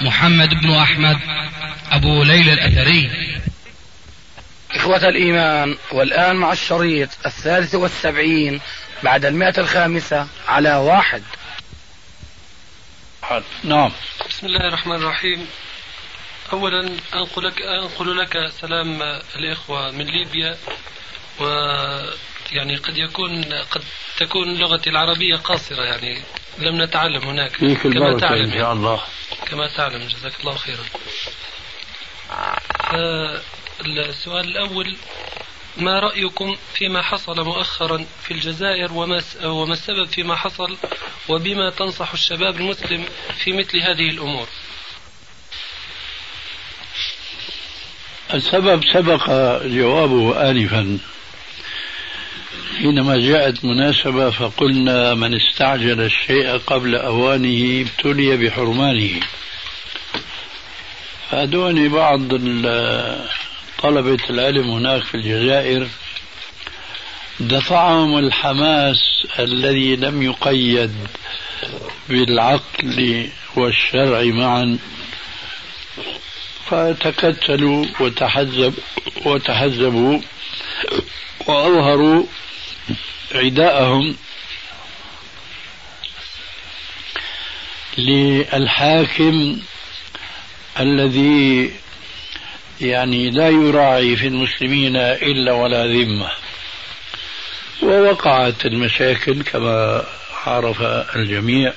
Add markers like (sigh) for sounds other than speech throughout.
محمد بن أحمد أبو ليلى الأثري. إخوة الإيمان والآن مع الشريط الثالث والسبعين بعد المئة الخامسة على واحد. نعم. بسم الله الرحمن الرحيم. أولا أنقل لك, أنقل لك سلام الإخوة من ليبيا و يعني قد يكون قد تكون لغتي العربية قاصرة يعني لم نتعلم هناك. كما تعلم. إن شاء الله. كما تعلم. جزاك الله خيرا. السؤال الأول ما رأيكم فيما حصل مؤخرا في الجزائر وما وما السبب فيما حصل وبما تنصح الشباب المسلم في مثل هذه الأمور؟ السبب سبق جوابه آنفا. حينما جاءت مناسبة فقلنا من استعجل الشيء قبل أوانه ابتلي بحرمانه. فأدوني بعض طلبة العلم هناك في الجزائر دفعهم الحماس الذي لم يقيد بالعقل والشرع معا. فتكتلوا وتحزب وتحزبوا وأظهروا عداءهم للحاكم الذي يعني لا يراعي في المسلمين إلا ولا ذمة. ووقعت المشاكل كما عرف الجميع.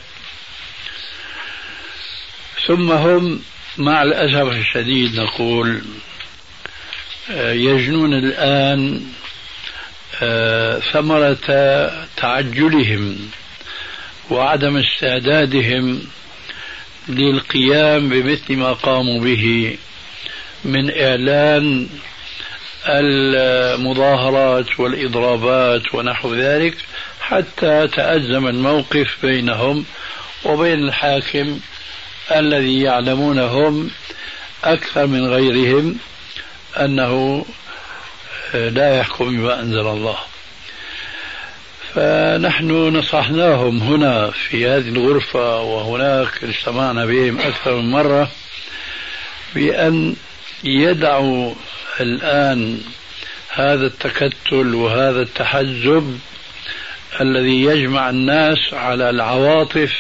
ثم هم مع الأسف الشديد نقول يجنون الآن آه، ثمرة تعجلهم وعدم استعدادهم للقيام بمثل ما قاموا به من إعلان المظاهرات والإضرابات ونحو ذلك حتى تأزم الموقف بينهم وبين الحاكم الذي يعلمونهم أكثر من غيرهم أنه لا يحكم بما أنزل الله. فنحن نصحناهم هنا في هذه الغرفة وهناك اجتمعنا بهم أكثر من مرة بأن يدعوا الآن هذا التكتل وهذا التحزب الذي يجمع الناس على العواطف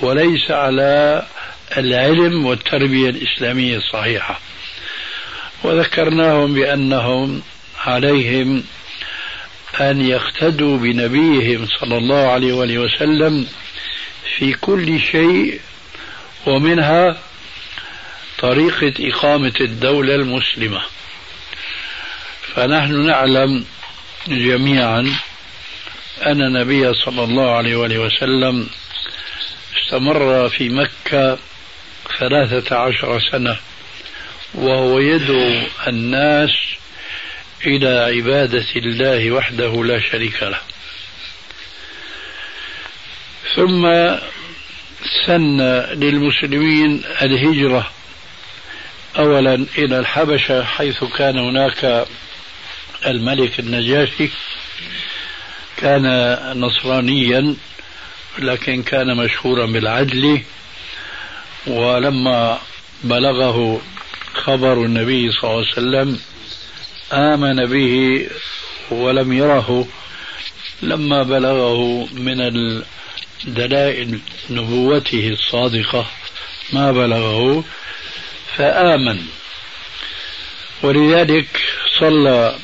وليس على العلم والتربية الإسلامية الصحيحة. وذكرناهم بأنهم عليهم أن يقتدوا بنبيهم صلى الله عليه وآله وسلم في كل شيء ومنها طريقة إقامة الدولة المسلمة. فنحن نعلم جميعا أن النبي صلى الله عليه وآله وسلم استمر في مكة ثلاثة عشر سنة وهو يدعو الناس إلى عبادة الله وحده لا شريك له. ثم سن للمسلمين الهجرة. أولا إلى الحبشة حيث كان هناك الملك النجاشي. كان نصرانيا لكن كان مشهورا بالعدل. ولما بلغه خبر النبي صلى الله عليه وسلم آمن به ولم يره لما بلغه من دلائل نبوته الصادقة ما بلغه فآمن. ولذلك صلى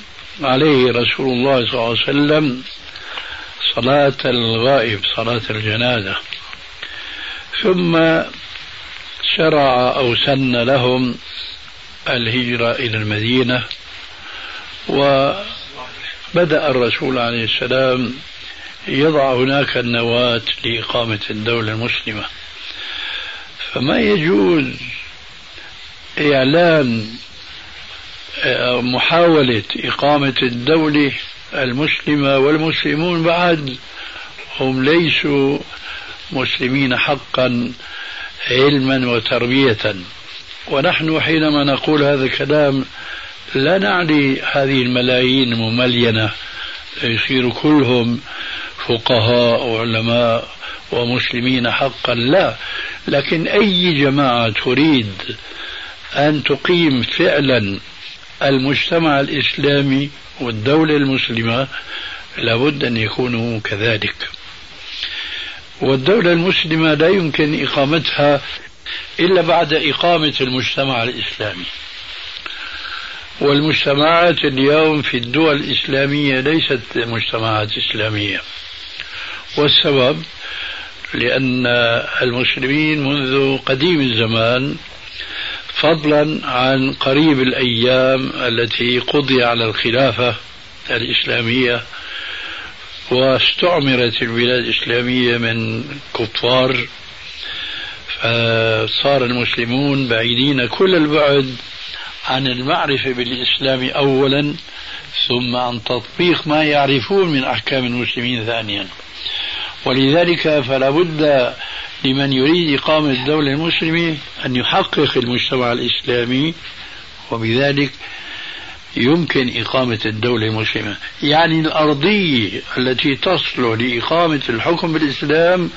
عليه رسول الله صلى الله عليه وسلم صلاة الغائب صلاة الجنازة. ثم شرع أو سن لهم الهجرة إلى المدينة. وبدأ الرسول عليه السلام يضع هناك النواة لإقامة الدولة المسلمة. فما يجوز إعلان آه، محاولة إقامة الدولة المسلمة والمسلمون بعد هم ليسوا مسلمين حقا علما وتربية. ونحن حينما نقول هذا الكلام لا نعني هذه الملايين المملينة يصيروا كلهم فقهاء وعلماء ومسلمين حقا لا. لكن أي جماعة تريد أن تقيم فعلا المجتمع الإسلامي والدولة المسلمة لابد أن يكونوا كذلك. والدولة المسلمة لا يمكن إقامتها إلا بعد إقامة المجتمع الإسلامي. والمجتمعات اليوم في الدول الإسلامية ليست مجتمعات إسلامية. والسبب لأن المسلمين منذ قديم الزمان فضلا عن قريب الأيام التي قضي على الخلافة الإسلامية واستعمرت البلاد الإسلامية من كفار فصار المسلمون بعيدين كل البعد عن المعرفة بالإسلام أولا ثم عن تطبيق ما يعرفون من أحكام المسلمين ثانيا. ولذلك فلا بد لمن يريد إقامة الدولة المسلمة أن يحقق المجتمع الإسلامي وبذلك يمكن إقامة الدولة المسلمة. يعني الأرضية التي تصلح لإقامة الحكم بالإسلام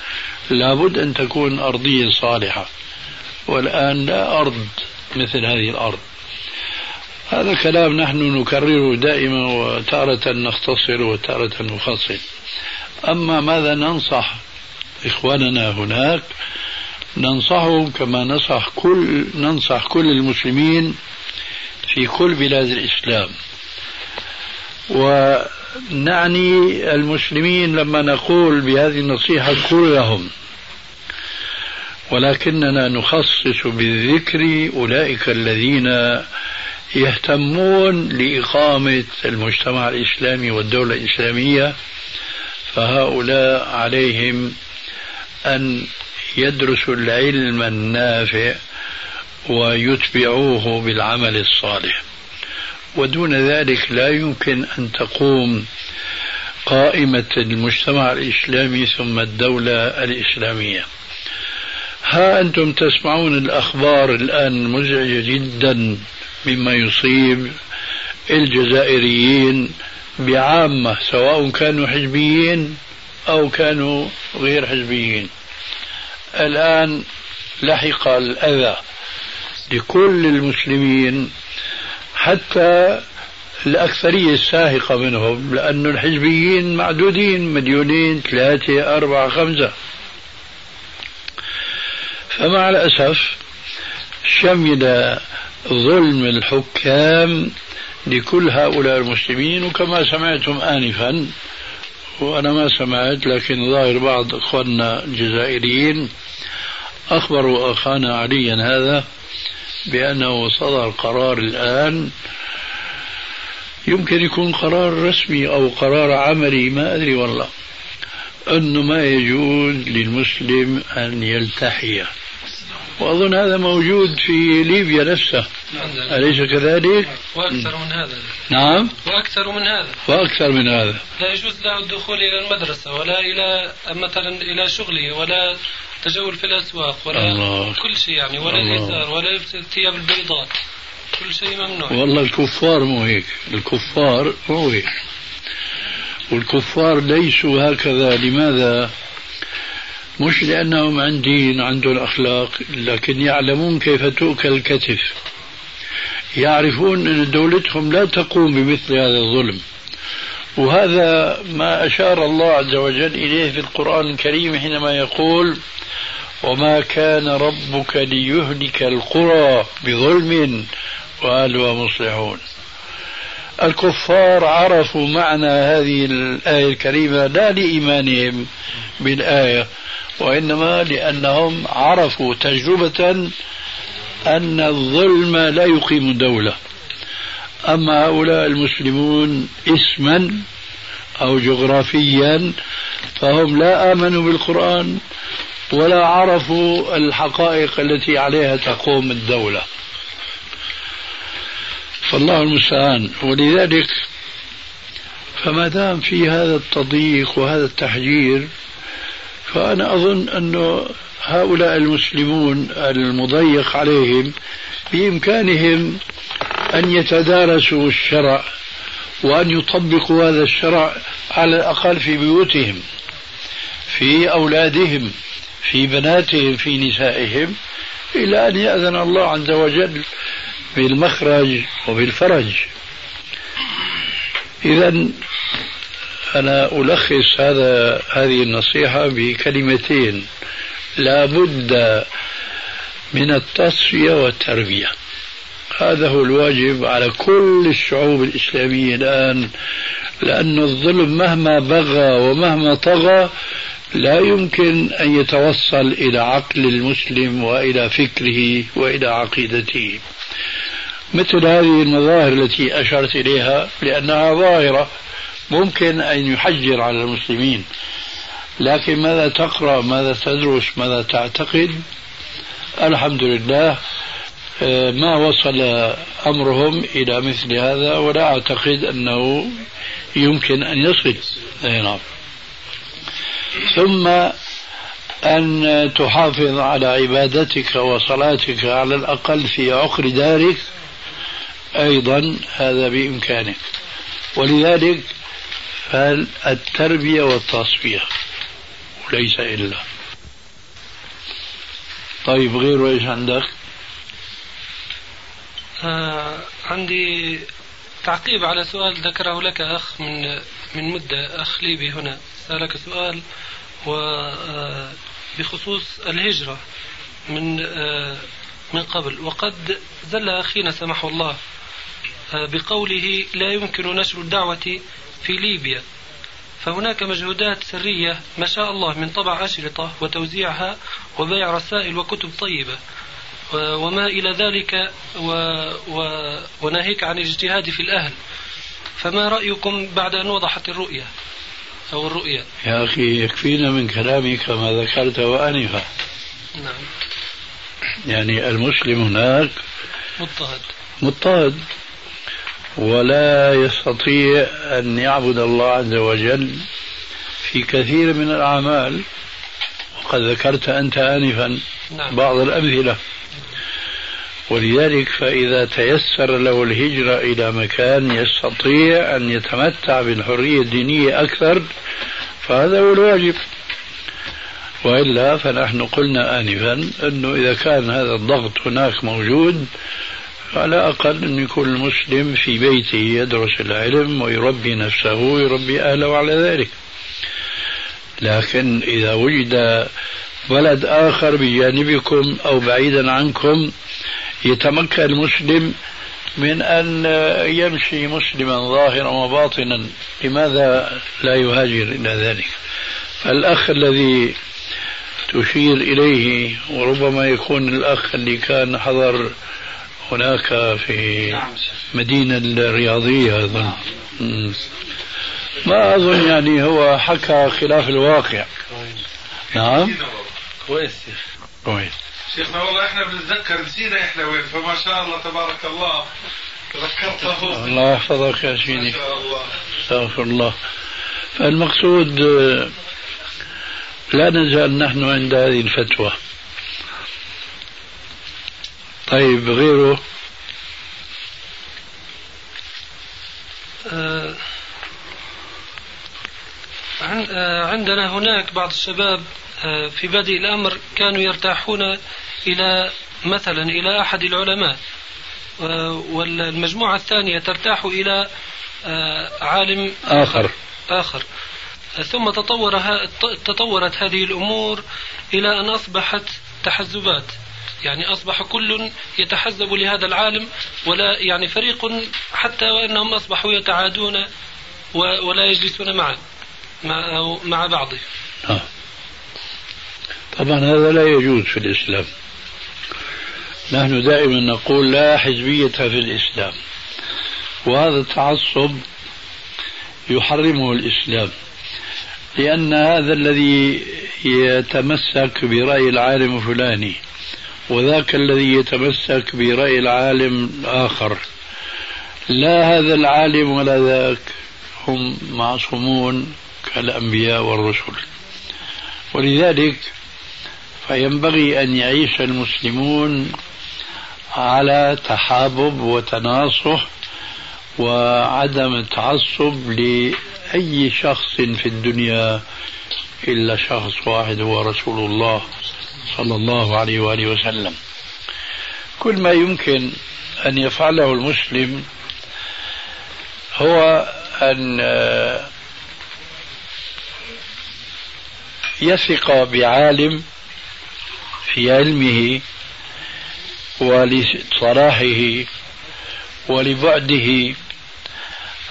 لابد أن تكون أرضية صالحة. والآن لا أرض مثل هذه الأرض. هذا كلام نحن نكرره دائما وتارة نختصر وتارة نفصل. أما ماذا ننصح إخواننا هناك؟ ننصحهم كما ننصح كل ننصح كل المسلمين في كل بلاد الإسلام. ونعني المسلمين لما نقول بهذه النصيحة كلهم. ولكننا نخصص بالذكر أولئك الذين يهتمون لإقامة المجتمع الإسلامي والدولة الإسلامية فهؤلاء عليهم أن يدرسوا العلم النافع ويتبعوه بالعمل الصالح. ودون ذلك لا يمكن أن تقوم قائمة المجتمع الإسلامي ثم الدولة الإسلامية. ها أنتم تسمعون الأخبار الآن مزعجة جدا. مما يصيب الجزائريين بعامة سواء كانوا حزبيين أو كانوا غير حزبيين. الآن لحق الأذى لكل المسلمين حتى الأكثرية الساهقة منهم لأن الحزبيين معدودين مليونين ثلاثة أربعة خمسة. فمع الأسف شمل ظلم الحكام لكل هؤلاء المسلمين وكما سمعتم آنفا وأنا ما سمعت لكن ظاهر بعض أخواننا الجزائريين أخبروا أخانا عليا هذا بأنه صدر قرار الآن يمكن يكون قرار رسمي أو قرار عملي ما أدري والله أنه ما يجوز للمسلم أن يلتحي. وأظن هذا موجود في ليبيا نفسها أليس كذلك؟ وأكثر من هذا. نعم. وأكثر من هذا. وأكثر من هذا. لا يجوز له الدخول إلى المدرسة ولا إلى مثلا إلى شغله ولا تجول في الأسواق ولا الله. كل شيء يعني ولا الإزار ولا الثياب البيضاء. كل شيء ممنوع. والله الكفار مو هيك. الكفار مو هيك. والكفار ليسوا هكذا. لماذا؟ مش لأنهم عن دين عندهم أخلاق لكن يعلمون كيف تؤكل الكتف. يعرفون أن دولتهم لا تقوم بمثل هذا الظلم. وهذا ما أشار الله عز وجل إليه في القرآن الكريم حينما يقول وما كان ربك ليهلك القرى بظلم وأهلها مصلحون. الكفار عرفوا معنى هذه الآية الكريمة لا لإيمانهم بالآية وإنما لأنهم عرفوا تجربة أن الظلم لا يقيم دولة أما هؤلاء المسلمون اسما أو جغرافيا فهم لا آمنوا بالقرآن ولا عرفوا الحقائق التي عليها تقوم الدولة. فالله المستعان. ولذلك فما دام في هذا التضييق وهذا التحجير فأنا أظن أنه هؤلاء المسلمون المضيق عليهم بإمكانهم أن يتدارسوا الشرع وأن يطبقوا هذا الشرع على الأقل في بيوتهم في أولادهم في بناتهم في نسائهم إلى أن يأذن الله عز وجل بالمخرج وبالفرج. إذا أنا ألخص هذا هذه النصيحة بكلمتين. لا بد من التصفية والتربية. هذا هو الواجب على كل الشعوب الإسلامية الآن لأن الظلم مهما بغى ومهما طغى لا يمكن أن يتوصل إلى عقل المسلم وإلى فكره وإلى عقيدته. مثل هذه المظاهر التي أشرت إليها لأنها ظاهرة ممكن أن يحجر على المسلمين. لكن ماذا تقرأ؟ ماذا تدرس؟ ماذا تعتقد؟ الحمد لله آه، ما وصل أمرهم إلى مثل هذا ولا أعتقد أنه يمكن أن يصل. نعم. ثم أن تحافظ على عبادتك وصلاتك على الأقل في عقر دارك أيضا هذا بإمكانك. ولذلك فالتربية والتصفية وليس إلا. طيب غيره إيش عندك؟ آه عندي تعقيب على سؤال ذكره لك أخ من من مدة أخ ليبي هنا. سألك سؤال وبخصوص آه، الهجرة من آه، من قبل. وقد زل أخينا سمحه الله آه، بقوله لا يمكن نشر الدعوة في ليبيا. فهناك مجهودات سرية ما شاء الله من طبع أشرطة وتوزيعها وبيع رسائل وكتب طيبة. وما إلى ذلك و و وناهيك عن الاجتهاد في الأهل. فما رأيكم بعد أن وضحت الرؤية أو الرؤية؟ يا أخي يكفينا من كلامك ما ذكرت وأنفا نعم. يعني المسلم هناك مضطهد. مضطهد. ولا يستطيع أن يعبد الله عز وجل في كثير من الأعمال. وقد ذكرت أنت آنفا نعم. بعض الأمثلة. ولذلك فإذا تيسر له الهجرة إلى مكان يستطيع أن يتمتع بالحرية الدينية أكثر فهذا هو الواجب. وإلا فنحن قلنا آنفا أنه إذا كان هذا الضغط هناك موجود على أقل أن يكون المسلم في بيته يدرس العلم ويربي نفسه ويربي أهله على ذلك. لكن إذا وجد بلد آخر بجانبكم أو بعيدا عنكم يتمكن المسلم من أن يمشي مسلما ظاهرا وباطنا. لماذا لا يهاجر إلى ذلك؟ فالأخ الذي تشير إليه وربما يكون الأخ اللي كان حضر هناك في مدينة الرياضية أظن نعم. ما أظن يعني هو حكى خلاف الواقع. نعم. كويس. كويس. شيخنا والله إحنا بنتذكر نسينا إحنا وين فما شاء الله تبارك الله. تذكرته. الله يحفظك يا سيدي. ما شاء الله. استغفر الله. فالمقصود لا نزال نحن عند هذه الفتوى. طيب غيره؟ آه، آه، عندنا هناك بعض الشباب آه، في بدء الأمر كانوا يرتاحون إلى مثلا إلى أحد العلماء والمجموعة الثانية ترتاح إلى عالم آخر. آخر. ثم تطور تطورت هذه الأمور إلى أن أصبحت تحزبات. يعني أصبح كل يتحزب لهذا العالم ولا يعني فريق حتى وأنهم أصبحوا يتعادون ولا يجلسون معا مع, مع بعضهم آه. طبعا هذا لا يجوز في الإسلام. نحن دائما نقول لا حزبية في الإسلام. وهذا التعصب يحرمه الإسلام لأن هذا الذي يتمسك برأي العالم الفلاني وذاك الذي يتمسك برأي العالم الآخر. لا هذا العالم ولا ذاك هم معصومون كالأنبياء والرسل. ولذلك فينبغي أن يعيش المسلمون على تحابب وتناصح وعدم التعصب لأي شخص في الدنيا إلا شخص واحد هو رسول الله. صلى الله عليه وآله وسلم. كل ما يمكن أن يفعله المسلم هو أن يثق بعالم في علمه ولصلاحه ولبعده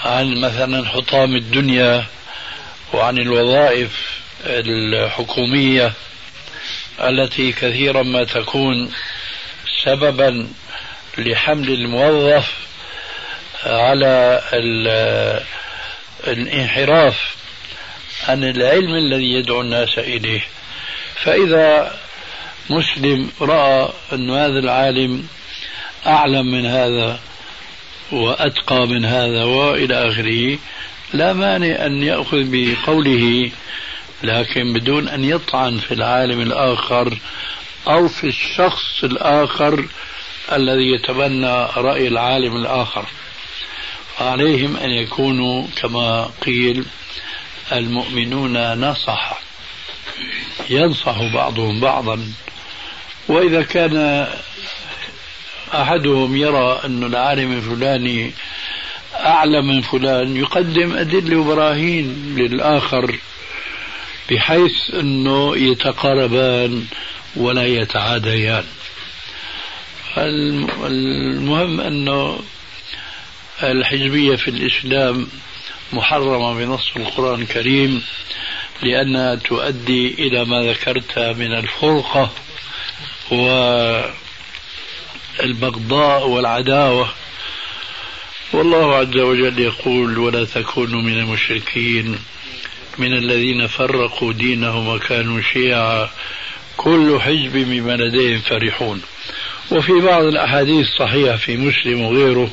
عن مثلا حطام الدنيا وعن الوظائف الحكومية التي كثيرا ما تكون سببا لحمل الموظف على الانحراف عن العلم الذي يدعو الناس إليه. فإذا مسلم رأى أن هذا العالم أعلم من هذا وأتقى من هذا وإلى آخره لا مانع أن يأخذ بقوله لكن بدون أن يطعن في العالم الآخر أو في الشخص الآخر الذي يتبنى رأي العالم الآخر. عليهم أن يكونوا كما قيل المؤمنون نصح ينصح بعضهم بعضا. وإذا كان أحدهم يرى أن العالم الفلاني أعلى من فلان يقدم أدلة وبراهين للآخر. بحيث أنه يتقاربان ولا يتعاديان. المهم أنه الحزبية في الإسلام محرمة بنص القرآن الكريم لأنها تؤدي إلى ما ذكرت من الفرقة والبغضاء والعداوة. والله عز وجل يقول ولا تكونوا من المشركين من الذين فرقوا دينهم وكانوا شيعا كل حزب بما لديهم فرحون. وفي بعض الأحاديث الصحيحة في مسلم وغيره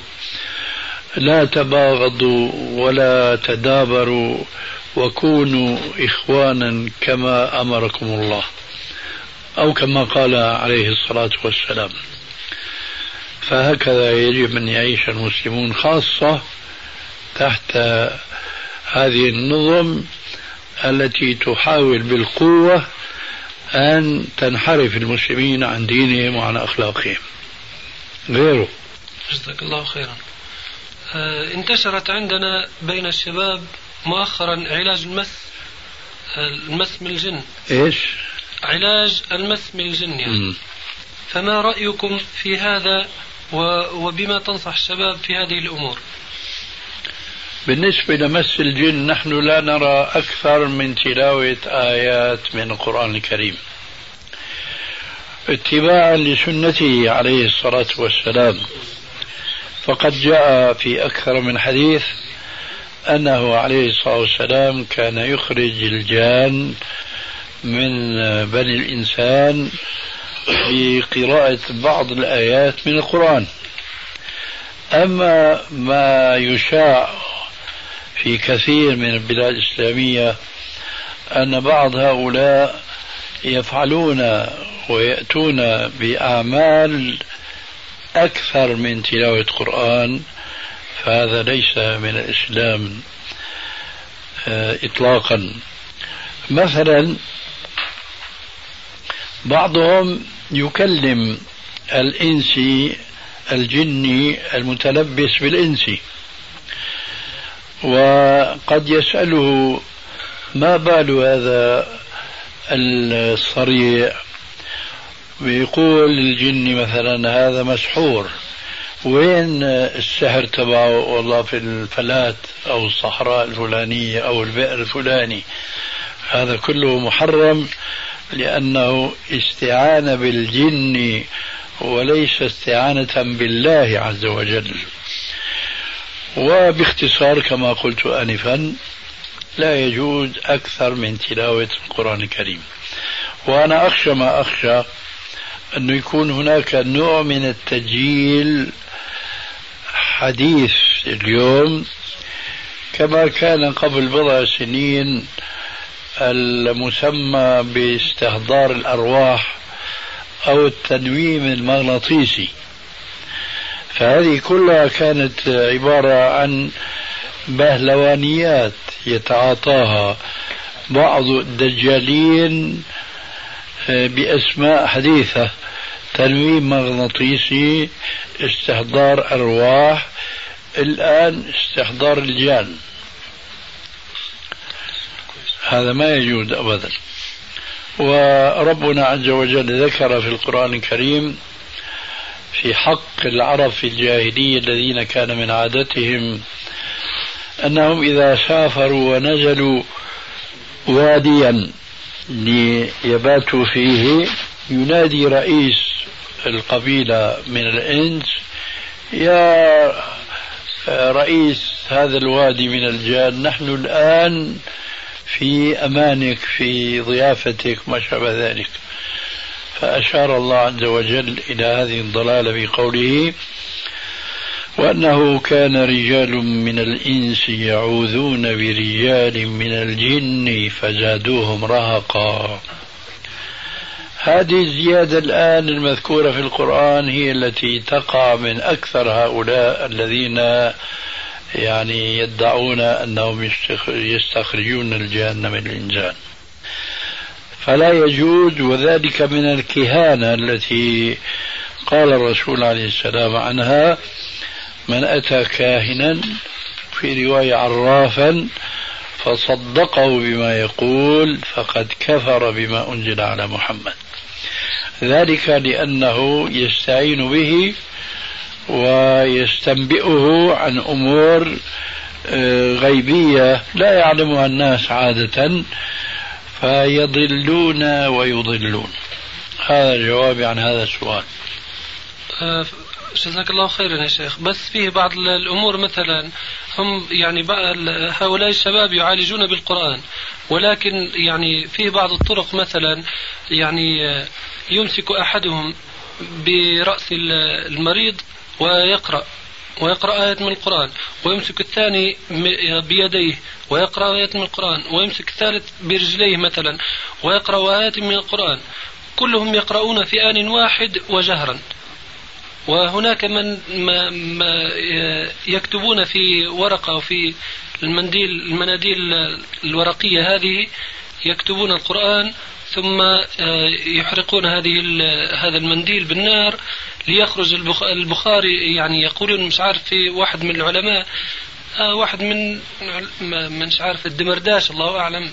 لا تباغضوا ولا تدابروا وكونوا إخوانا كما أمركم الله أو كما قال عليه الصلاة والسلام. فهكذا يجب أن يعيش المسلمون خاصة تحت هذه النظم التي تحاول بالقوة أن تنحرف المسلمين عن دينهم وعن أخلاقهم. غيره. جزاك الله خيرا. آه انتشرت عندنا بين الشباب مؤخرا علاج المس المس من الجن. إيش؟ علاج المس من الجن يعني. م. فما رأيكم في هذا وبما تنصح الشباب في هذه الأمور؟ بالنسبة لمس الجن نحن لا نرى أكثر من تلاوة آيات من القرآن الكريم. اتباعا لسنته عليه الصلاة والسلام. فقد جاء في أكثر من حديث أنه عليه الصلاة والسلام كان يخرج الجان من بني الإنسان بقراءة بعض الآيات من القرآن. أما ما يشاع في كثير من البلاد الإسلامية أن بعض هؤلاء يفعلون ويأتون بأعمال أكثر من تلاوة قرآن فهذا ليس من الإسلام آه، إطلاقا. مثلا بعضهم يكلم الإنسي الجني المتلبس بالإنسي. وقد يسأله ما بال هذا الصريع ويقول للجن مثلا هذا مسحور وين السحر تبعه؟ والله في الفلات أو الصحراء الفلانية أو البئر الفلاني. هذا كله محرم لأنه استعانة بالجن وليس استعانة بالله عز وجل. وباختصار كما قلت آنفا لا يجوز أكثر من تلاوة القرآن الكريم. وأنا أخشى ما أخشى أنه يكون هناك نوع من التجيل حديث اليوم كما كان قبل بضع سنين المسمى باستحضار الأرواح أو التنويم المغناطيسي. فهذه كلها كانت عبارة عن بهلوانيات يتعاطاها بعض الدجالين آه، بأسماء حديثة. تنويم مغناطيسي استحضار أرواح الآن استحضار الجان. هذا ما يجوز أبدا. وربنا عز وجل ذكر في القرآن الكريم في حق العرب في الجاهلية الذين كان من عادتهم أنهم إذا سافروا ونزلوا واديا ليباتوا فيه ينادي رئيس القبيلة من الإنس يا رئيس هذا الوادي من الجان نحن الآن في أمانك في ضيافتك ما شابه ذلك. فأشار الله عز وجل إلى هذه الضلالة بقوله وأنه كان رجال من الإنس يعوذون برجال من الجن فزادوهم رهقا. هذه الزيادة الآن المذكورة في القرآن هي التي تقع من أكثر هؤلاء الذين يعني يدعون أنهم يستخرجون الجان من الإنسان فلا يجوز وذلك من الكهانة التي قال الرسول عليه السلام عنها من أتى كاهنا في رواية عرافا فصدقه بما يقول فقد كفر بما أنزل على محمد. ذلك لأنه يستعين به ويستنبئه عن أمور آه، غيبية لا يعلمها الناس عادة. فيضلون ويضلون. هذا الجواب عن هذا السؤال. آه، جزاك الله خيرا يا شيخ. بس فيه بعض الأمور مثلا هم يعني هؤلاء الشباب يعالجون بالقرآن ولكن يعني فيه بعض الطرق مثلا يعني آه، يمسك أحدهم برأس المريض ويقرأ. ويقرأ آية من القرآن ويمسك الثاني بيديه ويقرأ آية من القرآن ويمسك الثالث برجليه مثلا ويقرأ آيات من القرآن. كلهم يقرؤون في آن واحد وجهرا. وهناك من ما ما يكتبون في ورقة أو في المنديل المناديل الورقية هذه يكتبون القرآن ثم آه، يحرقون هذه هذا المنديل بالنار ليخرج البخاري يعني يقولون مش عارف في واحد من العلماء آه واحد من من مش عارف الدمرداش الله أعلم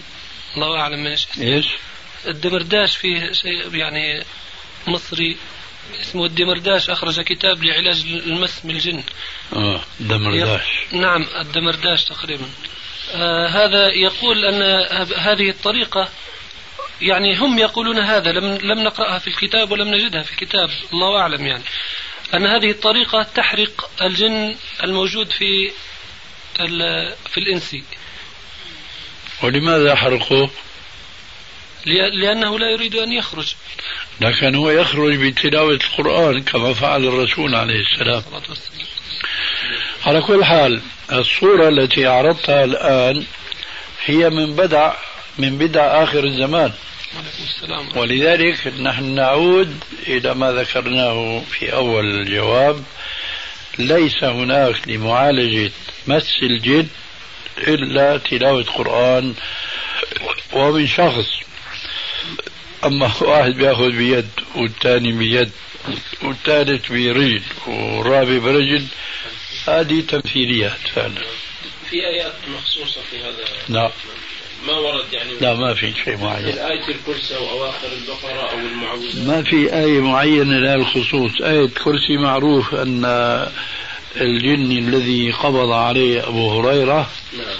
الله أعلم من إيش؟ الدمرداش فيه شيء يعني مصري اسمه الدمرداش أخرج كتاب لعلاج المس بالجن آه الدمرداش. نعم الدمرداش تقريبا. آه هذا يقول أن هذه الطريقة يعني هم يقولون هذا لم لم نقرأها في الكتاب ولم نجدها في الكتاب. الله أعلم يعني. أن هذه الطريقة تحرق الجن الموجود في في الإنس. ولماذا حرقوه؟ لأنه لا يريد أن يخرج. لكن هو يخرج بتلاوة القرآن كما فعل الرسول عليه السلام. على كل حال الصورة التي عرضتها الآن هي من بدع من بدع آخر الزمان. ولذلك نحن نعود إلى ما ذكرناه في أول الجواب ليس هناك لمعالجة مس الجد إلا تلاوة قرآن ومن شخص. أما واحد بيأخذ بيد والثاني بيد والثالث برجل والرابع برجل هذه تمثيليات فعلا. في آيات مخصوصة في هذا. نعم. ما ورد يعني لا ما في شيء معين. آية الكرسي أو أواخر البقرة أو المعوذات ما في آية معينة لها الخصوص. آية كرسي معروف أن الجن الذي قبض عليه أبو هريرة نعم.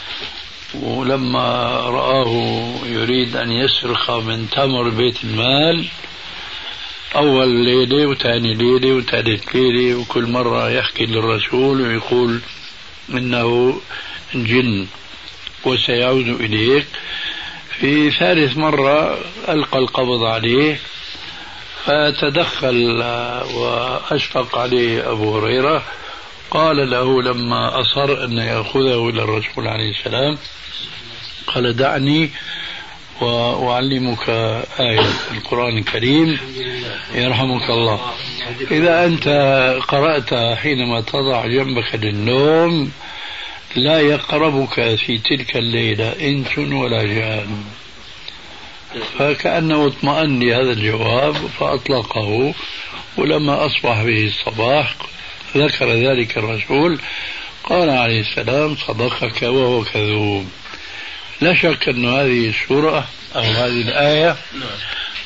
ولما رآه يريد أن يسرق من تمر بيت المال أول ليلة وثاني ليلة وثالث ليلة وكل مرة يحكي للرسول ويقول إنه جن. وسيعود إليك. في ثالث مرة ألقى القبض عليه فتدخل وأشفق عليه أبو هريرة. قال له لما أصر أن يأخذه إلى الرسول عليه السلام قال دعني وأعلمك آية القرآن الكريم. يرحمك الله. إذا أنت قرأت حينما تضع جنبك للنوم لا يقربك في تلك الليلة إنس ولا جان. فكأنه اطمأن لهذا الجواب فأطلقه ولما أصبح به الصباح ذكر ذلك الرسول قال عليه السلام صدقك وهو كذوب. لا شك أن هذه السورة أو هذه الآية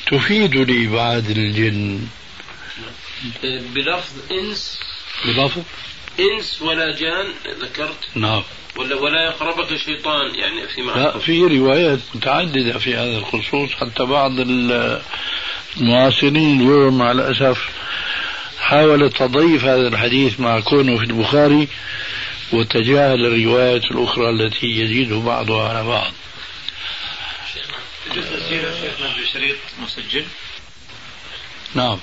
تفيد لإبعاد الجن. بلفظ إنس. بلفظ؟ إنس ولا جان ذكرت؟ نعم. ولا ولا يقربك شيطان يعني في معنى لا في روايات متعددة في هذا الخصوص حتى بعض المعاصرين اليوم مع الأسف حاول تضيف هذا الحديث مع كونه في البخاري وتجاهل الروايات الأخرى التي يزيد بعضها على بعض. شيخنا بشريط مسجل؟ نعم.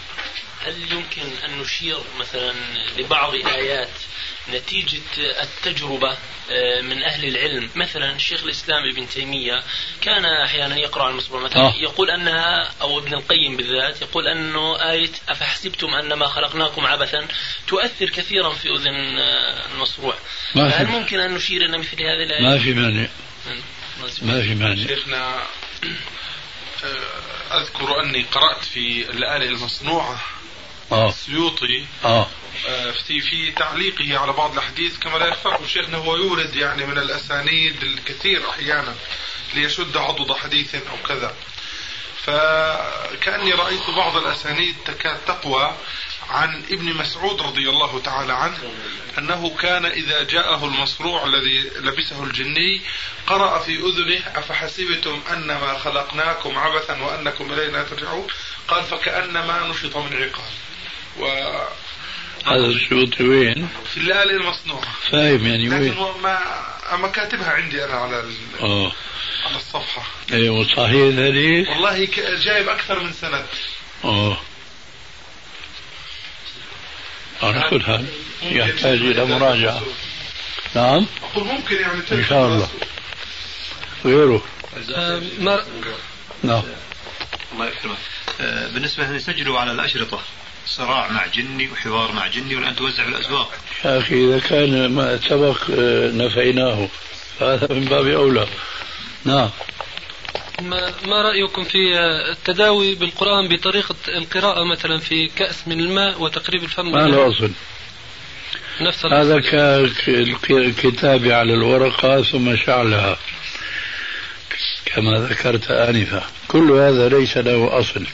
هل يمكن أن نشير مثلا لبعض آيات نتيجة التجربة آه، من أهل العلم؟ مثلا الشيخ الإسلام ابن تيمية كان أحيانا يقرأ المصباح مثلا آه. يقول أنها أو ابن القيم بالذات يقول أنه آية أفحسبتم أنما خلقناكم عبثا؟ تؤثر كثيرا في أذن آه، المصروع. هل ممكن أن نشير إلى مثل هذه الآيات؟ ما في مانع. ما في مانع. شيخنا آه، أذكر أني قرأت في الآلة المصنوعة. السيوطي آه. آه. في في تعليقه على بعض الأحاديث كما لا يخفاكم شيخنا هو يورد يعني من الأسانيد الكثير أحيانا ليشد عضد حديث أو كذا فكأني رأيت بعض الأسانيد تكاد تقوى عن ابن مسعود رضي الله تعالى عنه أنه كان إذا جاءه المصروع الذي لبسه الجني قرأ في أذنه أفحسبتم أنما خلقناكم عبثا وأنكم إلينا ترجعون قال فكأنما نشط من عقال و هذا الشوط وين؟ في الليالي المصنوعة. فاهم يعني وين؟ لكن ما أما كاتبها عندي أنا على آه. على الصفحة. أيوه صحيح ذلك؟ والله جايب أكثر من سند. آه. على كل حال يحتاج إلى مراجعة. نعم؟ أقول ممكن يعني إن شاء الله. غيره. آه، نعم. الله يكرمك. آه، بالنسبة يسجلوا على الأشرطة صراع مع جني وحوار مع جني والآن توزع في الأسواق. يا أخي إذا كان ما سبق آه، نفيناه. فهذا من باب أولى. نعم. ما, ما رأيكم في التداوي بالقرآن بطريقة القراءة مثلا في كأس من الماء وتقريب الفم ما له أصل. نفس هذا كالكتابة على الورقة ثم شعلها كما ذكرت آنفا. كل هذا ليس له أصل.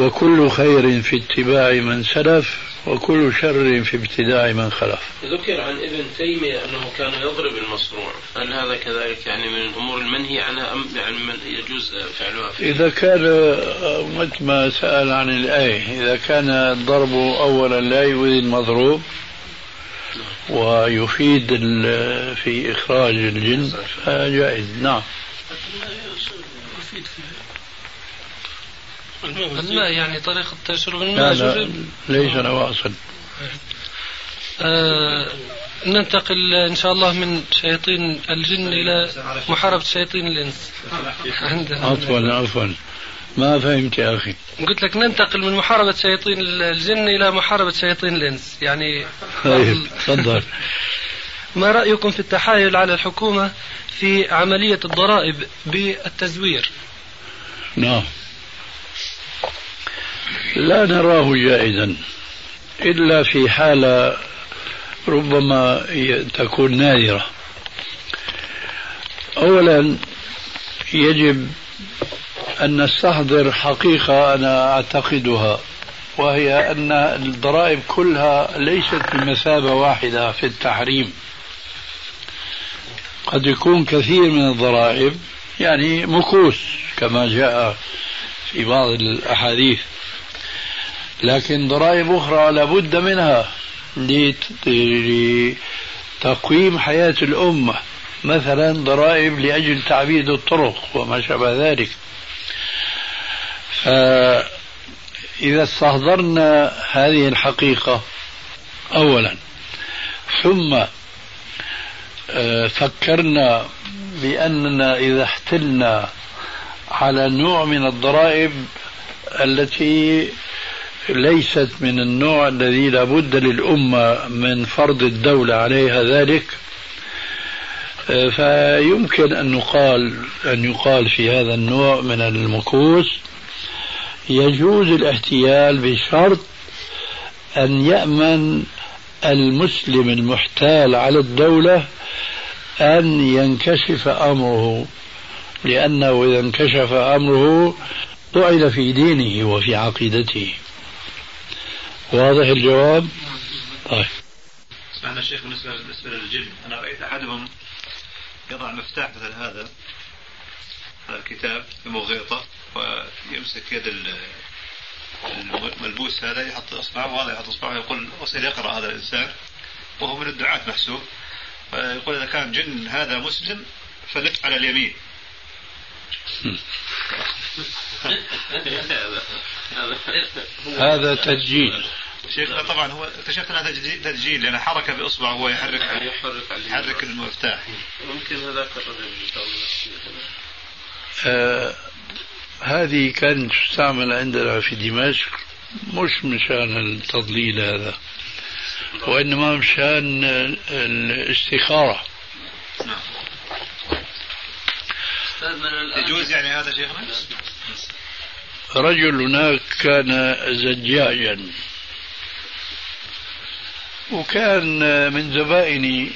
وكل خير في اتباع من سلف وكل شر في ابتداع من خلف. ذكر عن ابن تيمية أنه كان يضرب المصروع هل هذا كذلك يعني من الأمور المنهي عنها أم يعني من يجوز فعلها؟ فيه؟ إذا كان مثل ما سأل عن الآية إذا كان الضرب أولا لا يؤذي المضروب ويفيد في إخراج الجن فجائز. نعم. الماء يعني طريقة شرب الماء لا, لا ليس له أصل. آه ننتقل إن شاء الله من شياطين الجن إلى محاربة شياطين الإنس. عفوا عفوا. ما فهمت يا أخي. قلت لك ننتقل من محاربة شياطين الجن إلى محاربة شياطين الإنس. يعني طيب تفضل. (laughs) ما رأيكم في التحايل على الحكومة في عملية الضرائب بالتزوير؟ نعم. لا نراه جائزا إلا في حالة ربما تكون نادرة. أولا يجب أن نستحضر حقيقة أنا أعتقدها وهي أن الضرائب كلها ليست بمثابة واحدة في التحريم. قد يكون كثير من الضرائب يعني مكوس كما جاء في بعض الأحاديث. لكن ضرائب أخرى لابد منها لتقويم حياة الأمة. مثلا ضرائب لأجل تعبيد الطرق وما شابه ذلك. فإذا استحضرنا هذه الحقيقة أولا ثم آه، فكرنا بأننا إذا احتلنا على نوع من الضرائب التي ليست من النوع الذي لابد للأمة من فرض الدولة عليها ذلك. آه، فيمكن أن يقال أن يقال في هذا النوع من المكوس يجوز الاحتيال بشرط أن يأمن المسلم المحتال على الدولة أن ينكشف أمره لأنه إذا انكشف أمره طعن في دينه وفي عقيدته. واضح الجواب؟ طيب. سمعنا الشيخ بالنسبة بالنسبة للجن أنا رأيت أحدهم يضع مفتاح مثل هذا على الكتاب بمغيطة ويمسك يد الملبوس هذا يحط إصبعه وهذا يحط إصبعه يقول وصل يقرأ هذا الإنسان وهو من الدعاة محسوب. يقول إذا كان جن هذا مسلم فلف على اليمين. هذا تسجيل شيخ طبعا هو اكتشفت انها تسجيل لأن حركه باصبعه وهو يحرك يحرك يحرك المفتاح. ممكن هذاك الرجل آه هذه كانت تستعمل عندنا في دمشق مش مشان التضليل هذا وإنما مشان الاستخارة. يجوز يعني هذا شيخنا؟ رجل هناك كان زجاجا. وكان من زبائني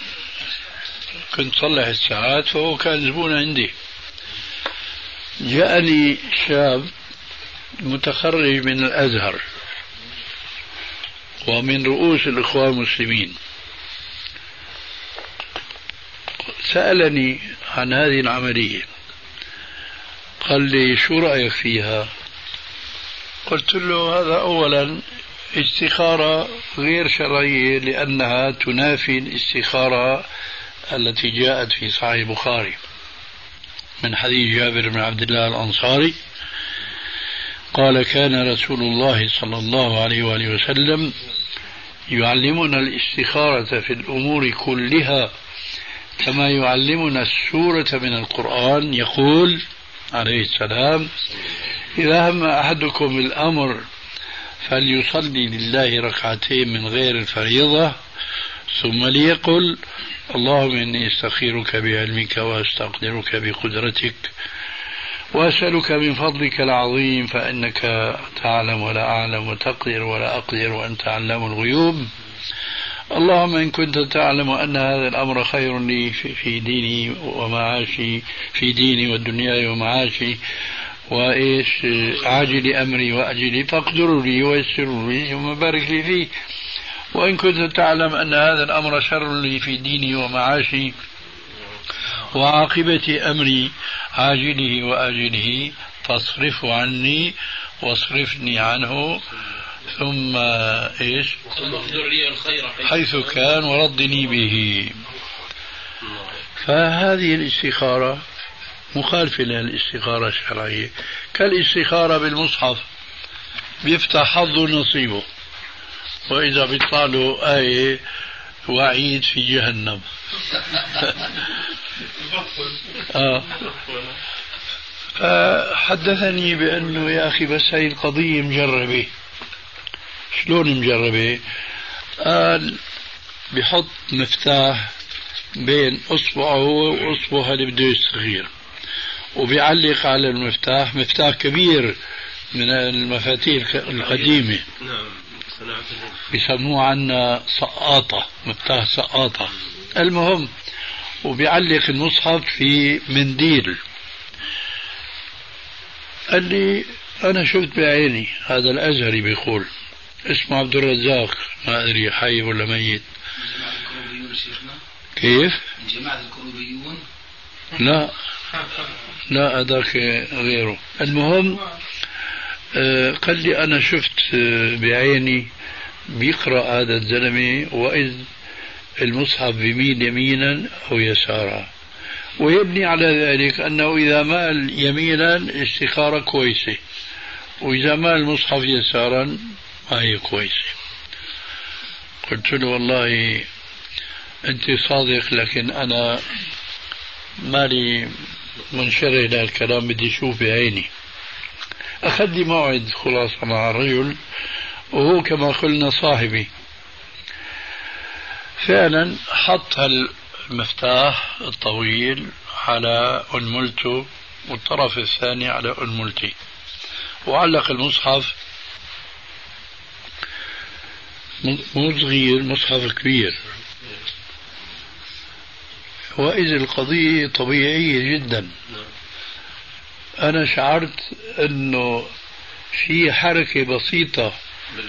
كنت صلح الساعات فهو كان زبون عندي. جاءني شاب متخرج من الأزهر ومن رؤوس الإخوان المسلمين. سألني عن هذه العملية. قال لي شو رأيك فيها؟ قلت له هذا اولا استخاره غير شرعية لأنها تنافي الاستخارة التي جاءت في صحيح البخاري من حديث جابر بن عبد الله الأنصاري قال كان رسول الله صلى الله عليه وآله وسلم يعلمنا الاستخارة في الأمور كلها كما يعلمنا السورة من القرآن. يقول عليه السلام إذا هم أحدكم الأمر فليصلي لله ركعتين من غير الفريضة ثم ليقل اللهم إني أستخيرك بعلمك وأستقدرك بقدرتك وأسألك من فضلك العظيم فإنك تعلم ولا أعلم وتقدر ولا أقدر وأنت علام الغيوب. اللهم إن كنت تعلم أن هذا الأمر خير لي في ديني ومعاشي في ديني والدنيا ومعاشي. وإيش عاجل أمري وأجلي فاقدر لي ويسر لي ثم بارك لي فيه وإن كنت تعلم أن هذا الأمر شر لي في ديني ومعاشي وعاقبة أمري عاجله وآجله فاصرفه عني واصرفني عنه ثم إيش؟ ثم أقدر لي الخير حيث كان وردني به. فهذه الاستخارة مخالفة للاستخارة الشرعية. كالاستخارة بالمصحف بيفتح حظه نصيبه وإذا بيطلع له آية وعيد في جهنم. (laughs) آه. فحدثني بأنه يا أخي بس هي القضية مجربة. شلون مجربة؟ قال بحط مفتاح بين أصبعه وأصبعه اللي بده يستخير. وبيعلق على المفتاح مفتاح كبير من المفاتيح القديمة. نعم بيسموه عنا سقاطة مفتاح سقاطة. المهم وبيعلق المصحف في منديل. قال لي أنا شفت بعيني. هذا الأزهري بيقول. اسمه عبد الرزاق. ما أدري حي ولا ميت. كيف؟ جماعة الكروبيون لا. لا هذاك غيره. المهم آه، قال لي أنا شفت آه، بعيني بيقرأ هذا الزلمة وإذ المصحف بيميل يمينا أو يسارا. ويبني على ذلك أنه إذا مال يمينا استخارة كويسة وإذا مال المصحف يسارا ما هي كويسة. قلت له والله أنت صادق لكن أنا مالي منشرح لهالكلام بدي أشوف بعيني أخذ لي موعد خلاصة مع الرجل وهو كما قلنا صاحبي. فعلا حط المفتاح الطويل على أنملته والطرف الثاني على أنملتي وعلق المصحف مو صغير مصحف كبير. وإذا القضية طبيعية جدا. أنا شعرت أنه في حركة بسيطة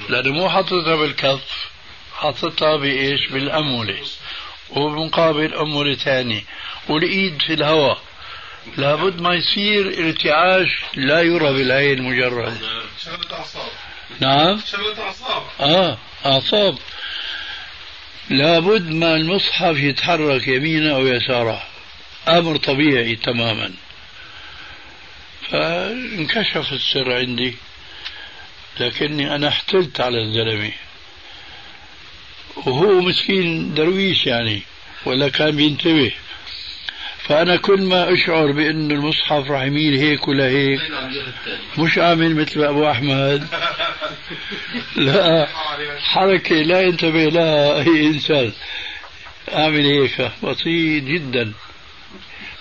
لأنه مو حاططها بالكف حاططها بإيش؟ بالأمولة وبمقابل أمولة ثانية والإيد في الهواء. لابد ما يصير ارتعاش لا يرى بالعين مجرد. شغلة أعصاب. نعم. شغلة أعصاب. آه أعصاب. لابد ما المصحف يتحرك يمينا أو يسارا أمر طبيعي تماما. فانكشف السر عندي. لكني أنا احتلت على الزلمة. وهو مسكين درويش يعني ولا كان بينتبه. فأنا كل ما أشعر بأن المصحف راح يميل هيك ولا هيك مش أعمل مثل أبو أحمد. لا حركة لا ينتبه لها أي إنسان. أعمل هيك بسيط جدا.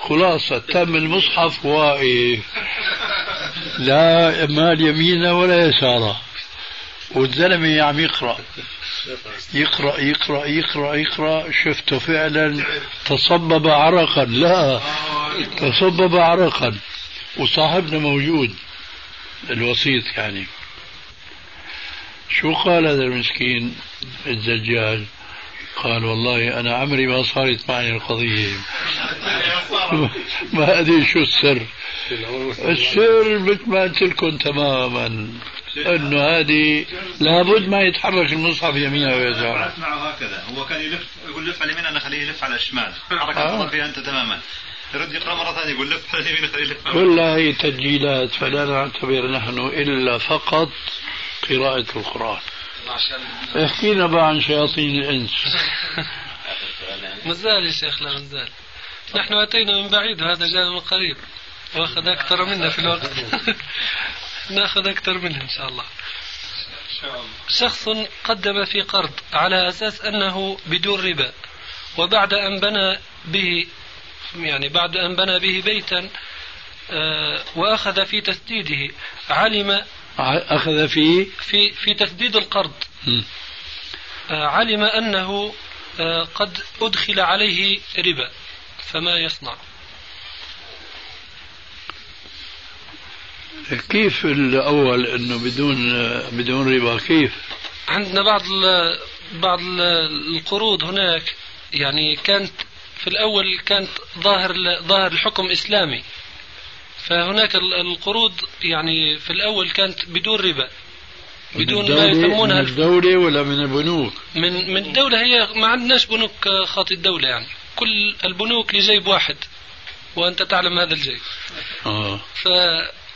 خلاصة تم المصحف واقف. لا مال يمينه ولا يساره. والزلمة عم يقرأ. يقرأ يقرأ يقرأ يقرأ. شفته فعلا تصبب عرقا. لا تصبب عرقا. وصاحبنا موجود. الوسيط يعني. شو قال هذا المسكين الزجاج قال والله أنا عمري ما صارت معي القضية. (laughs) ما أدري شو السر. السر مثل ما قلت لكم تماما. إنه هذه لابد ما يتحرك المصحف يمينا ويسارا معه هكذا. هو كان يلف يقول لف على اليمين أنا خليه يلف على الشمال. (laughs) حركة آه. فيها أنت تماما. يرد يقرأ مرة ثانية يقول لف على اليمين خليه يلف. كلها هي تسجيلات فلا نعتبر نحن إلا فقط قراءة القرآن. احكينا بقى عن شياطين الإنس. (laughs) مازال يا شيخ لا مازال. نحن أتينا من بعيد وهذا جاء من قريب. وأخذ أكثر منا في الوقت. (laughs) نأخذ أكثر منه إن شاء الله. شخص قدم في قرض على أساس أنه بدون ربا وبعد أن بنى به يعني بعد أن بنى به بيتا آه، وأخذ في تسديده علم أخذ في في في تسديد القرض. آه، علم أنه آه، قد أدخل عليه ربا فما يصنع. كيف الأول أنه بدون بدون ربا؟ كيف؟ عندنا بعض بعض القروض هناك يعني كانت في الأول كانت ظاهر ظاهر الحكم إسلامي. فهناك القروض يعني في الأول كانت بدون ربا بدون ما يسمونها من الدولة ولا من البنوك؟ من من الدولة هي ما عندناش بنوك خاطي الدولة يعني كل البنوك لجيب واحد وأنت تعلم هذا الجيب. آه. ف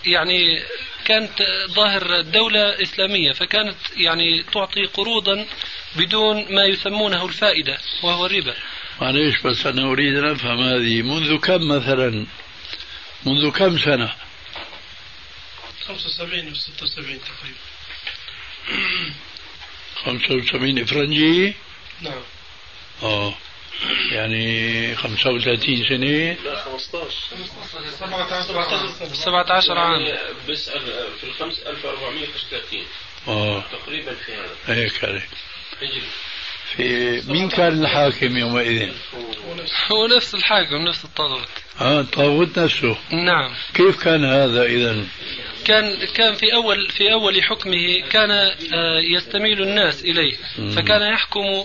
يعني كانت ظاهر الدولة إسلامية فكانت يعني تعطي قروضا بدون ما يسمونه الفائدة وهو الربا معليش بس أنا أريد أن أفهم هذه منذ كم مثلا منذ كم سنة؟ 75 و 76 تقريبا. (clears throat) 75 فرنجي نعم. آه. يعني 35 سنة؟ لا 15 17 عام. بسأل في الخمس 1435 آه. تقريبا في هذا. هيك هذا في مين كان الحاكم يومئذ؟ هو نفس الحاكم نفس الطاغوت. آه الطاغوت نفسه. نعم. كيف كان هذا اذا؟ كان كان في أول في أول حكمه كان آه، يستميل الناس إليه. فكان يحكم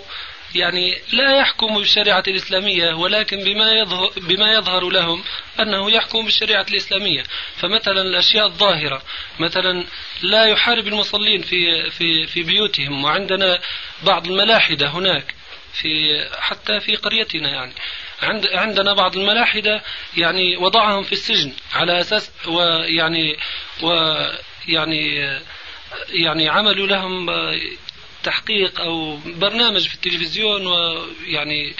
يعني لا يحكم بالشريعة الإسلامية ولكن بما يظهر, بما يظهر لهم أنه يحكم بالشريعة الإسلامية. فمثلا الأشياء الظاهرة مثلا لا يحارب المصلين في, في, في بيوتهم وعندنا بعض الملاحدة هناك في حتى في قريتنا يعني. عند عندنا بعض الملاحدة يعني وضعهم في السجن على أساس ويعني ويعني يعني عملوا لهم تحقيق أو برنامج في التلفزيون ويعني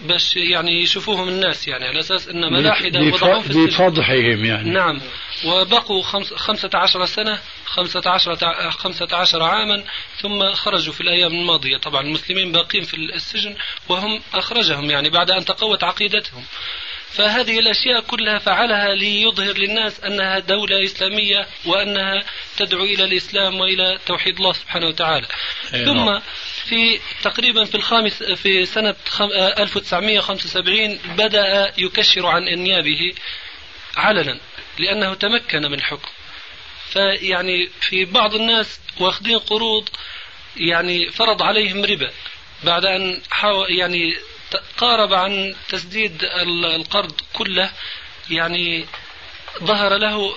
باش يعني يشوفوهم الناس يعني على أساس إن ملاحدة وضعهم في لفضحهم يعني. نعم. وبقوا خمس خمسة عشر سنة خمسة عشر, خمسة عشر عاما ثم خرجوا في الأيام الماضية. طبعا المسلمين باقين في السجن وهم أخرجهم يعني بعد أن تقوت عقيدتهم. فهذه الأشياء كلها فعلها ليظهر للناس أنها دولة إسلامية وأنها تدعو إلى الإسلام وإلى توحيد الله سبحانه وتعالى نعم. ثم في تقريبا في الخامس في سنة 1975 بدأ يكشر عن أنيابه علنا لأنه تمكن من الحكم فيعني في بعض الناس واخذين قروض يعني فرض عليهم ربا بعد أن حاول يعني قارب عن تسديد القرض كله يعني ظهر له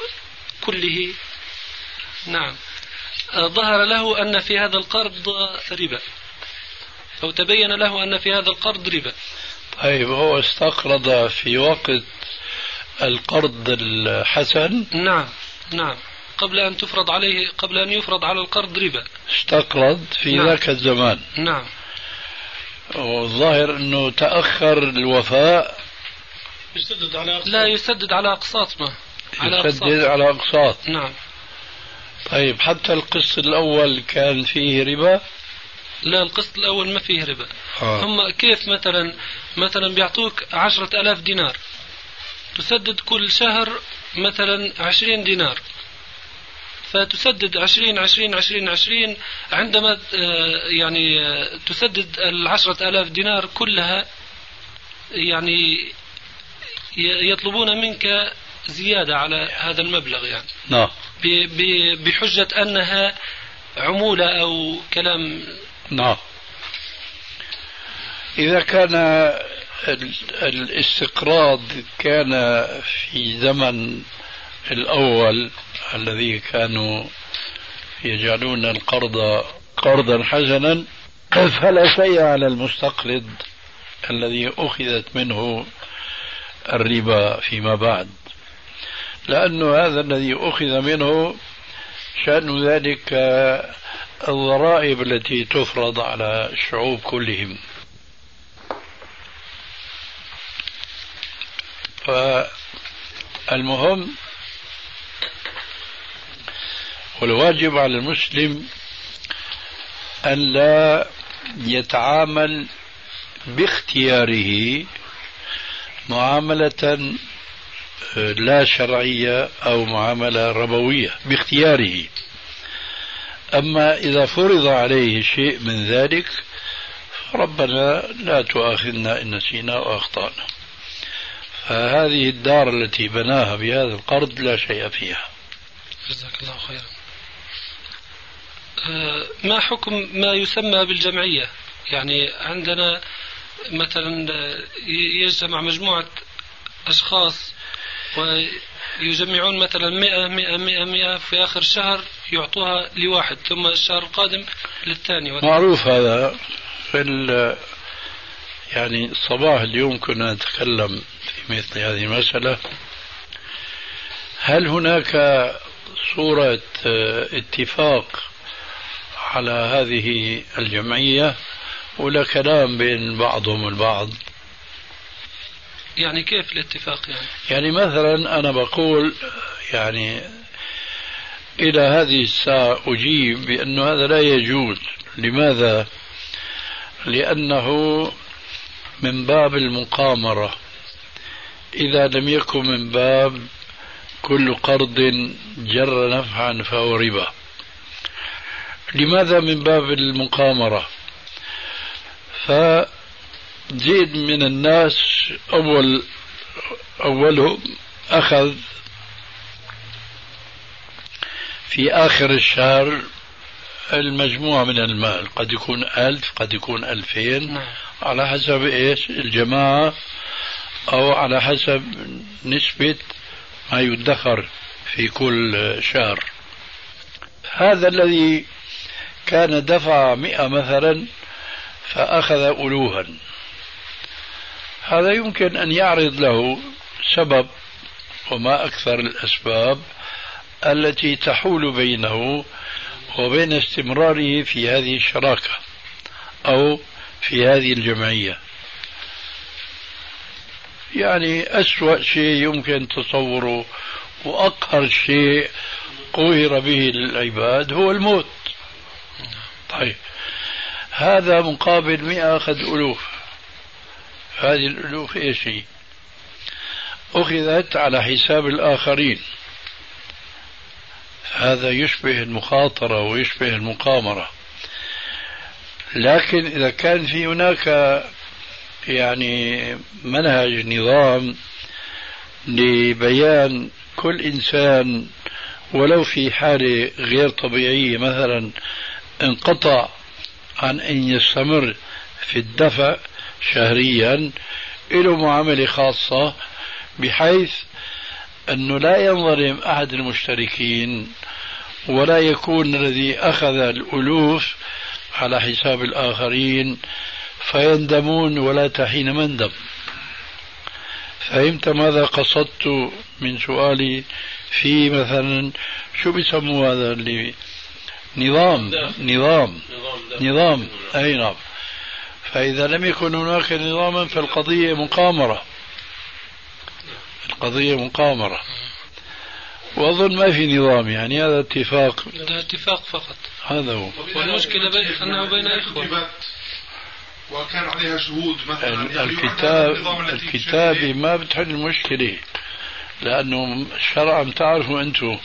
كله. نعم. ظهر له أن في هذا القرض ربا. أو تبين له أن في هذا القرض ربا. طيب هو استقرض في وقت القرض الحسن؟ نعم نعم. قبل أن تفرض عليه قبل أن يفرض على القرض ربا. استقرض في نعم. ذاك الزمان. نعم. والظاهر أنه تأخر الوفاء يسدد على أقساط. لا يسدد على أقساط ما. على يسدد أقساط. على أقساط. نعم. طيب حتى القسط الأول كان فيه ربا؟ لا القسط الأول ما فيه ربا. آه. هم كيف مثلا مثلا بيعطوك عشرة ألاف دينار. تسدد كل شهر مثلا عشرين دينار. فتسدد عشرين عشرين عشرين عشرين. عندما آه، يعني آه، تسدد العشرة آلاف دينار كلها يعني يطلبون منك زيادة على هذا المبلغ يعني. نعم. بحجة أنها عمولة أو كلام. نعم. إذا كان الاستقراض كان في زمن الأول الذي كانوا يجعلون القرض قرضا حسنا فلا شيء على المستقرض الذي أخذت منه الربا فيما بعد. لأن هذا الذي أخذ منه شأن ذلك الضرائب التي تفرض على الشعوب كلهم. فالمهم والواجب على المسلم أن لا يتعامل باختياره معاملة لا شرعية أو معاملة ربوية باختياره. أما إذا فرض عليه شيء من ذلك ربنا لا تؤاخذنا إن نسينا وأخطأنا فهذه الدار التي بناها بهذا القرض لا شيء فيها. جزاك الله خيرا. آه، ما حكم ما يسمى بالجمعية؟ يعني عندنا مثلا يجتمع مجموعة أشخاص ويجمعون مثلا مئة مئة مئة مئة في آخر الشهر يعطوها لواحد ثم الشهر القادم للثاني. معروف هذا في يعني الصباح اليوم كنا نتكلم في مثل هذه المسألة. هل هناك صورة اتفاق على هذه الجمعية ولا كلام بين بعضهم البعض. يعني كيف الاتفاق يعني؟ يعني مثلا أنا بقول يعني إلى هذه الساعة أجيب بأن هذا لا يجوز. لماذا؟ لأنه من باب المقامرة. إذا لم يكن من باب كل قرض جر نفعا فهو ربا. لماذا من باب المقامرة؟ فزيد من الناس أول أولهم أخذ في آخر الشهر المجموع من المال. قد يكون ألف قد يكون ألفين. نعم. على حسب إيش؟ الجماعة. أو على حسب نسبة ما يدخر في كل شهر. هذا الذي كان دفع مئة مثلا فأخذ ألوها. هذا يمكن أن يعرض له سبب وما أكثر الأسباب التي تحول بينه وبين استمراره في هذه الشراكة أو في هذه الجمعية. يعني أسوأ شيء يمكن تصوره وأقهر شيء قهر به العباد هو الموت. طيب. هذا مقابل مئة أخذ ألوف. هذه الألوف إيش هي؟ أخذت على حساب الآخرين. هذا يشبه المخاطرة ويشبه المقامرة لكن إذا كان في هناك يعني منهج نظام لبيان كل إنسان ولو في حالة غير طبيعية مثلا انقطع عن أن يستمر في الدفع شهريا له معاملة خاصة بحيث أنه لا ينظلم أحد المشتركين ولا يكون الذي أخذ الألوف على حساب الآخرين فيندمون ولا تحين مندم. فهمت ماذا قصدت من سؤالي في مثلا؟ شو بيسموا هذا اللي نظام نظام نظام أي نعم. فإذا لم يكن هناك نظاما فالقضية مقامرة. القضية مقامرة. وأظن ما في نظام يعني هذا اتفاق. هذا اتفاق فقط. هذا هو. والمشكلة بين أنه بين إخوة وكان عليها شهود مثلا. يعني الكتاب الكتابة ما بتحل المشكلة لأنه شرعا تعرفوا أنتم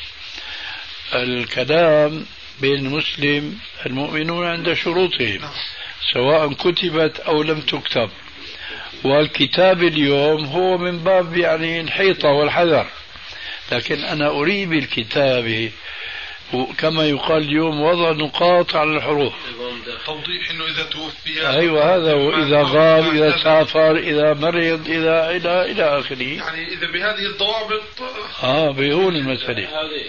الكلام بين المسلم المؤمنون عند شروطهم نعم. سواء كتبت أو لم تكتب. والكتاب اليوم هو من باب يعني الحيطة والحذر. لكن أنا أريد بالكتابة كما يقال اليوم وضع نقاط على الحروف. توضيح إنه إذا توفي أيوه هذا واذا غاب إذا سافر إذا مرض إذا إلى إلى آخره. يعني إذا بهذه الضوابط آه بيهون المسألة. هذه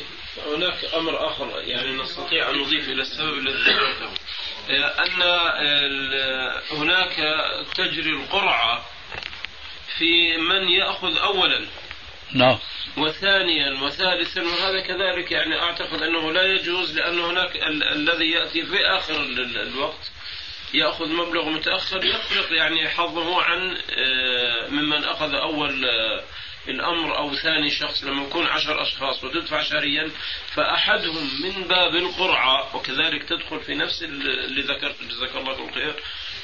هناك أمر آخر يعني نستطيع أن نضيف إلى السبب الذي ذكرته. أن هناك تجري القرعة في من يأخذ اولا نعم. وثانيا وثالثا وهذا كذلك يعني أعتقد أنه لا يجوز لأن هناك ال- الذي يأتي في آخر ال- الوقت يأخذ مبلغ متأخر يفرق يعني حظه عن آه، ممن أخذ أول الأمر أو ثاني شخص لما يكون عشر أشخاص وتدفع شهريا فأحدهم من باب القرعة وكذلك تدخل في نفس اللي ذكرت جزاك الله كل خير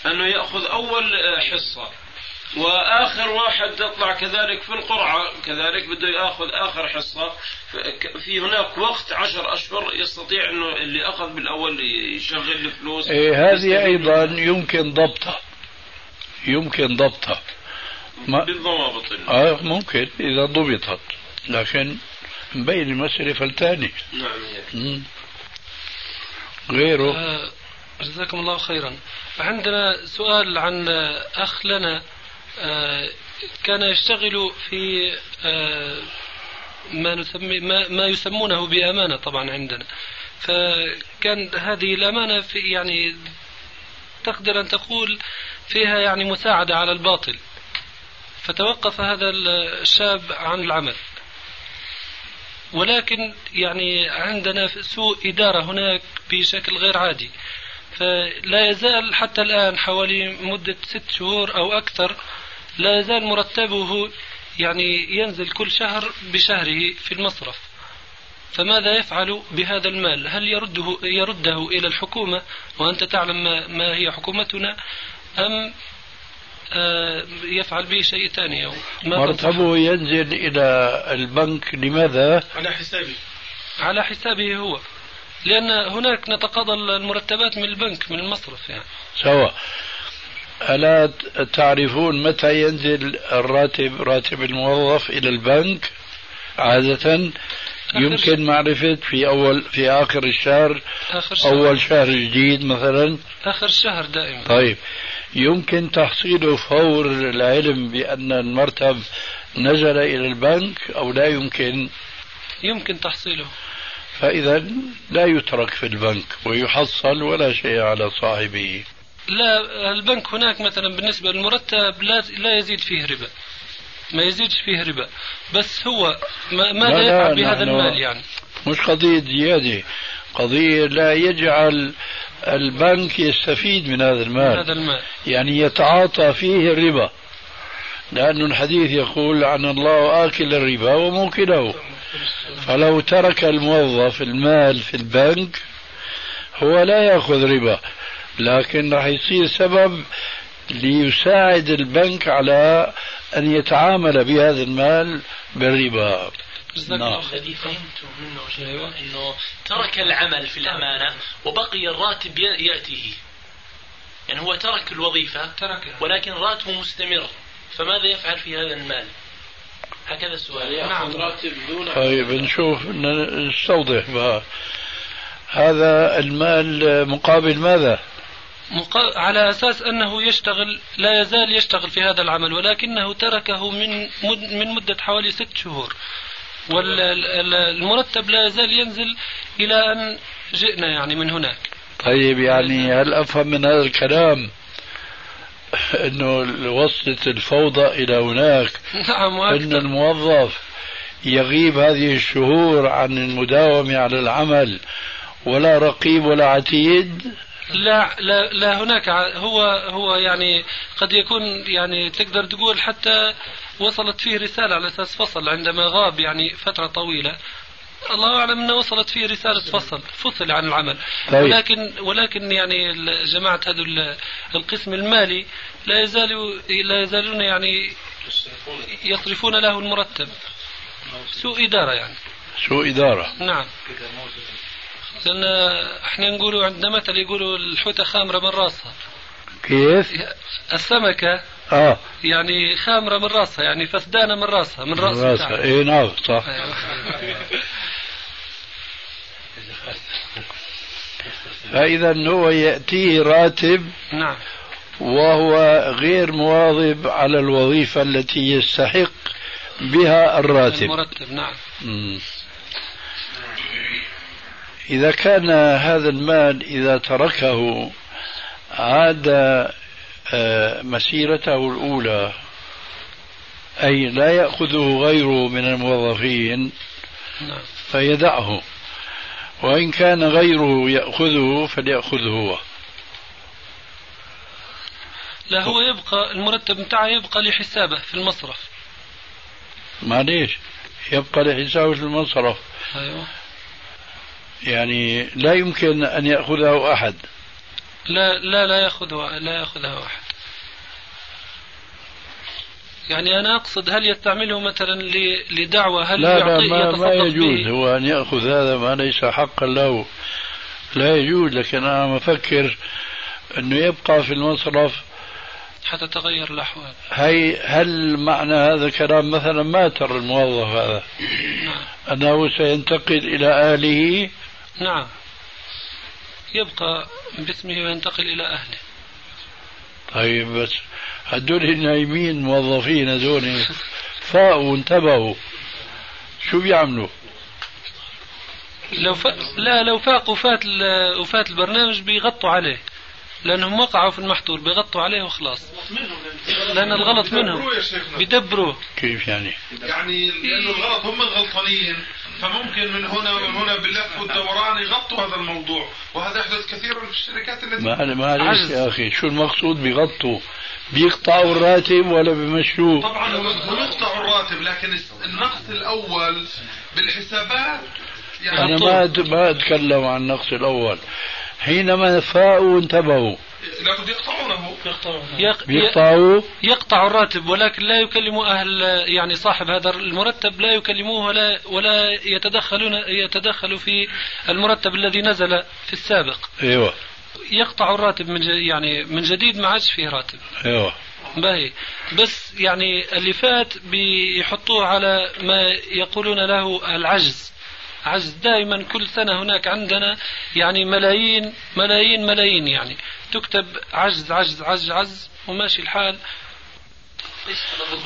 أنه يأخذ أول آه، حصة وآخر واحد تطلع كذلك في القرعة كذلك بده يأخذ آخر حصة في هناك وقت عشر أشهر يستطيع إنه اللي أخذ بالأول يشغل الفلوس إيه هذه أيضا يمكن ضبطها يمكن ضبطها. ما بالضوابط. آه ممكن إذا ضبطت. لكن مبين المسألة فلتاني. نعم غيره؟ آه جزاكم الله خيرا. عندنا سؤال عن أخ لنا. آه، كان يشتغل في آه، ما نسمي ما, ما يسمونه بأمانة طبعا عندنا. فكان هذه الأمانة في يعني تقدر أن تقول فيها يعني مساعدة على الباطل. فتوقف هذا الشاب عن العمل. ولكن يعني عندنا سوء إدارة هناك بشكل غير عادي. فلا يزال حتى الآن حوالي مدة ست شهور أو أكثر لا يزال مرتبه يعني ينزل كل شهر بشهره في المصرف. فماذا يفعل بهذا المال؟ هل يرده, يرده إلى الحكومة وأنت تعلم ما, ما هي حكومتنا أم يفعل به شيء ثاني مرتبه ينزل إلى البنك لماذا؟ على حسابه. على حسابه هو. لأن هناك نتقاضى المرتبات من البنك من المصرف يعني. سواء. ألا تعرفون متى ينزل الراتب راتب الموظف إلى البنك؟ عادة يمكن معرفة في أول في آخر الشهر آخر شهر. أول شهر جديد مثلا. آخر الشهر دائما. طيب. يمكن تحصيله فور العلم بأن المرتب نزل إلى البنك أو لا يمكن. يمكن تحصيله. فإذا لا يترك في البنك ويحصل ولا شيء على صاحبه. لا البنك هناك مثلا بالنسبة للمرتب لا لا يزيد فيه ربا. ما يزيدش فيه ربا. بس هو ماذا يفعل بهذا المال يعني. مش قضية زيادة. قضية لا يجعل البنك يستفيد من هذا المال. هذا المال. يعني يتعاطى فيه الربا. لأن الحديث يقول عن الله آكل الربا وموكله. فلو ترك الموظف المال في البنك هو لا يأخذ ربا. لكن راح يصير سبب ليساعد البنك على أن يتعامل بهذا المال بالربا. الذي فهمته منه أيوة. إنه ترك العمل في الأمانة وبقي الراتب يأتيه. يعني هو ترك الوظيفة ترك ولكن راتبه مستمر. فماذا يفعل في هذا المال؟ هكذا السؤال. نعم. راتب دون طيب نشوف نستوضح بقى. هذا المال مقابل ماذا؟ مقا... على أساس أنه يشتغل لا يزال يشتغل في هذا العمل ولكنه تركه من مد... من مدة حوالي ست شهور. والمرتب لا يزال ينزل إلى أن جئنا يعني من هناك. طيب يعني هل أفهم من هذا الكلام إنه وصلت الفوضى إلى هناك؟ نعم إن الموظف يغيب هذه الشهور عن المداومة على العمل ولا رقيب ولا عتيد؟ لا لا لا هناك. هو هو يعني قد يكون يعني تقدر تقول حتى وصلت فيه رسالة على أساس فصل عندما غاب يعني فترة طويلة. الله أعلم أنه وصلت فيه رسالة فصل فصل عن العمل. طيب. ولكن ولكن يعني جماعة هذا القسم المالي لا يزالوا لا يزالون يعني يصرفون له المرتب. سوء إدارة يعني. سوء إدارة. نعم. لأن إحنا نقولوا عندنا مثل يقولوا الحوتة خامرة من راسها. كيف؟ السمكة آه. يعني خامرة من راسها يعني فسدانة من راسها من راسها. راسها اي نعم صح. (laughs) فإذا هو يأتيه راتب نعم. وهو غير مواظب على الوظيفة التي يستحق بها الراتب. المرتب نعم. مم. إذا كان هذا المال إذا تركه عاد آه، مسيرته الأولى أي لا يأخذه غيره من الموظفين نعم. فيدعه. وإن كان غيره يأخذه فليأخذه هو. لا هو يبقى المرتب بتاعه يبقى لحسابه في المصرف. معليش يبقى لحسابه في المصرف. أيوه. يعني لا يمكن أن يأخذه أحد. لا لا لا يأخذه لا يأخذه أحد. يعني أنا أقصد هل يستعمله مثلا لدعوة؟ هل لا لا ما, ما يجوز. هو أن يأخذ هذا ما ليس حقا له. لا يجوز لكن أنا مفكر أنه يبقى في المصرف. حتى تغير الأحوال. هي هل معنى هذا الكلام مثلا ما ترى الموظف هذا؟ نعم. أنه سينتقل إلى أهله نعم. يبقى باسمه وينتقل إلى أهله. طيب بس هدول النايمين موظفين هدول. فاقوا وانتبهوا. شو بيعملوا؟ لو ف... لا لو فاق وفات ال... وفات البرنامج بيغطوا عليه. لأنهم وقعوا في المحظور بيغطوا عليه وخلاص. لأن الغلط منهم. بيدبروا كيف يعني؟ يعني لأنه الغلط هم الغلطانين. فممكن من هنا ومن هنا باللف والدوران يغطوا هذا الموضوع. وهذا يحدث كثيرا في الشركات التي ما معلش يا أخي شو المقصود بيغطوا؟ بيقطعوا الراتب ولا بمشوه طبعا هم يقطعوا الراتب لكن النقص الأول بالحسابات يعني أنا ما ما أتكلم عن النقص الأول. حينما فاقوا وانتبهوا لابد يقطعونه. يقطعوا. يقطع الراتب ولكن لا يكلموا أهل يعني صاحب هذا المرتب لا يكلموه ولا ولا يتدخلون يتدخلوا في المرتب الذي نزل في السابق. أيوه. يقطع الراتب من يعني من جديد ما عادش فيه راتب. أيوه. باهي. بس يعني اللي فات بيحطوه على ما يقولون له العجز. عجز دائما كل سنة هناك عندنا يعني ملايين ملايين ملايين يعني. تكتب عجز عجز عجز عجز وماشي الحال.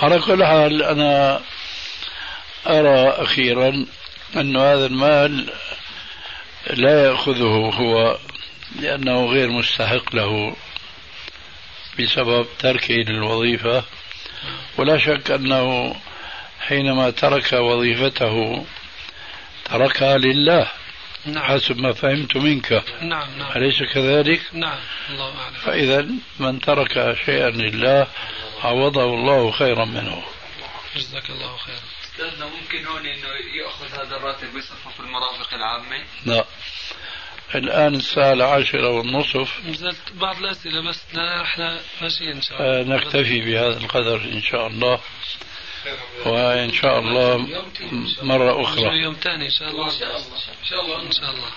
على كل حال أنا أرى أخيرا أن هذا المال لا يأخذه هو لأنه غير مستحق له بسبب تركه للوظيفة ولا شك أنه حينما ترك وظيفته تركها لله. نعم. حسب ما فهمت منك. نعم نعم. أليس كذلك؟ نعم. الله أعلم. فإذا من ترك شيئا لله عوضه الله خيرا منه. جزاك الله خيرا. استاذنا ممكن هون إنه يأخذ هذا الراتب ويصرفه في المرافق العامة؟ لا. الآن الساعة العاشرة والنصف. نزلت بعض الأسئلة بس إحنا ماشيين إن شاء الله. آه، نكتفي بهذا القدر إن شاء الله. وإن شاء الله مرة أخرى. يوم ثاني إن شاء الله. إن شاء الله. إن شاء الله.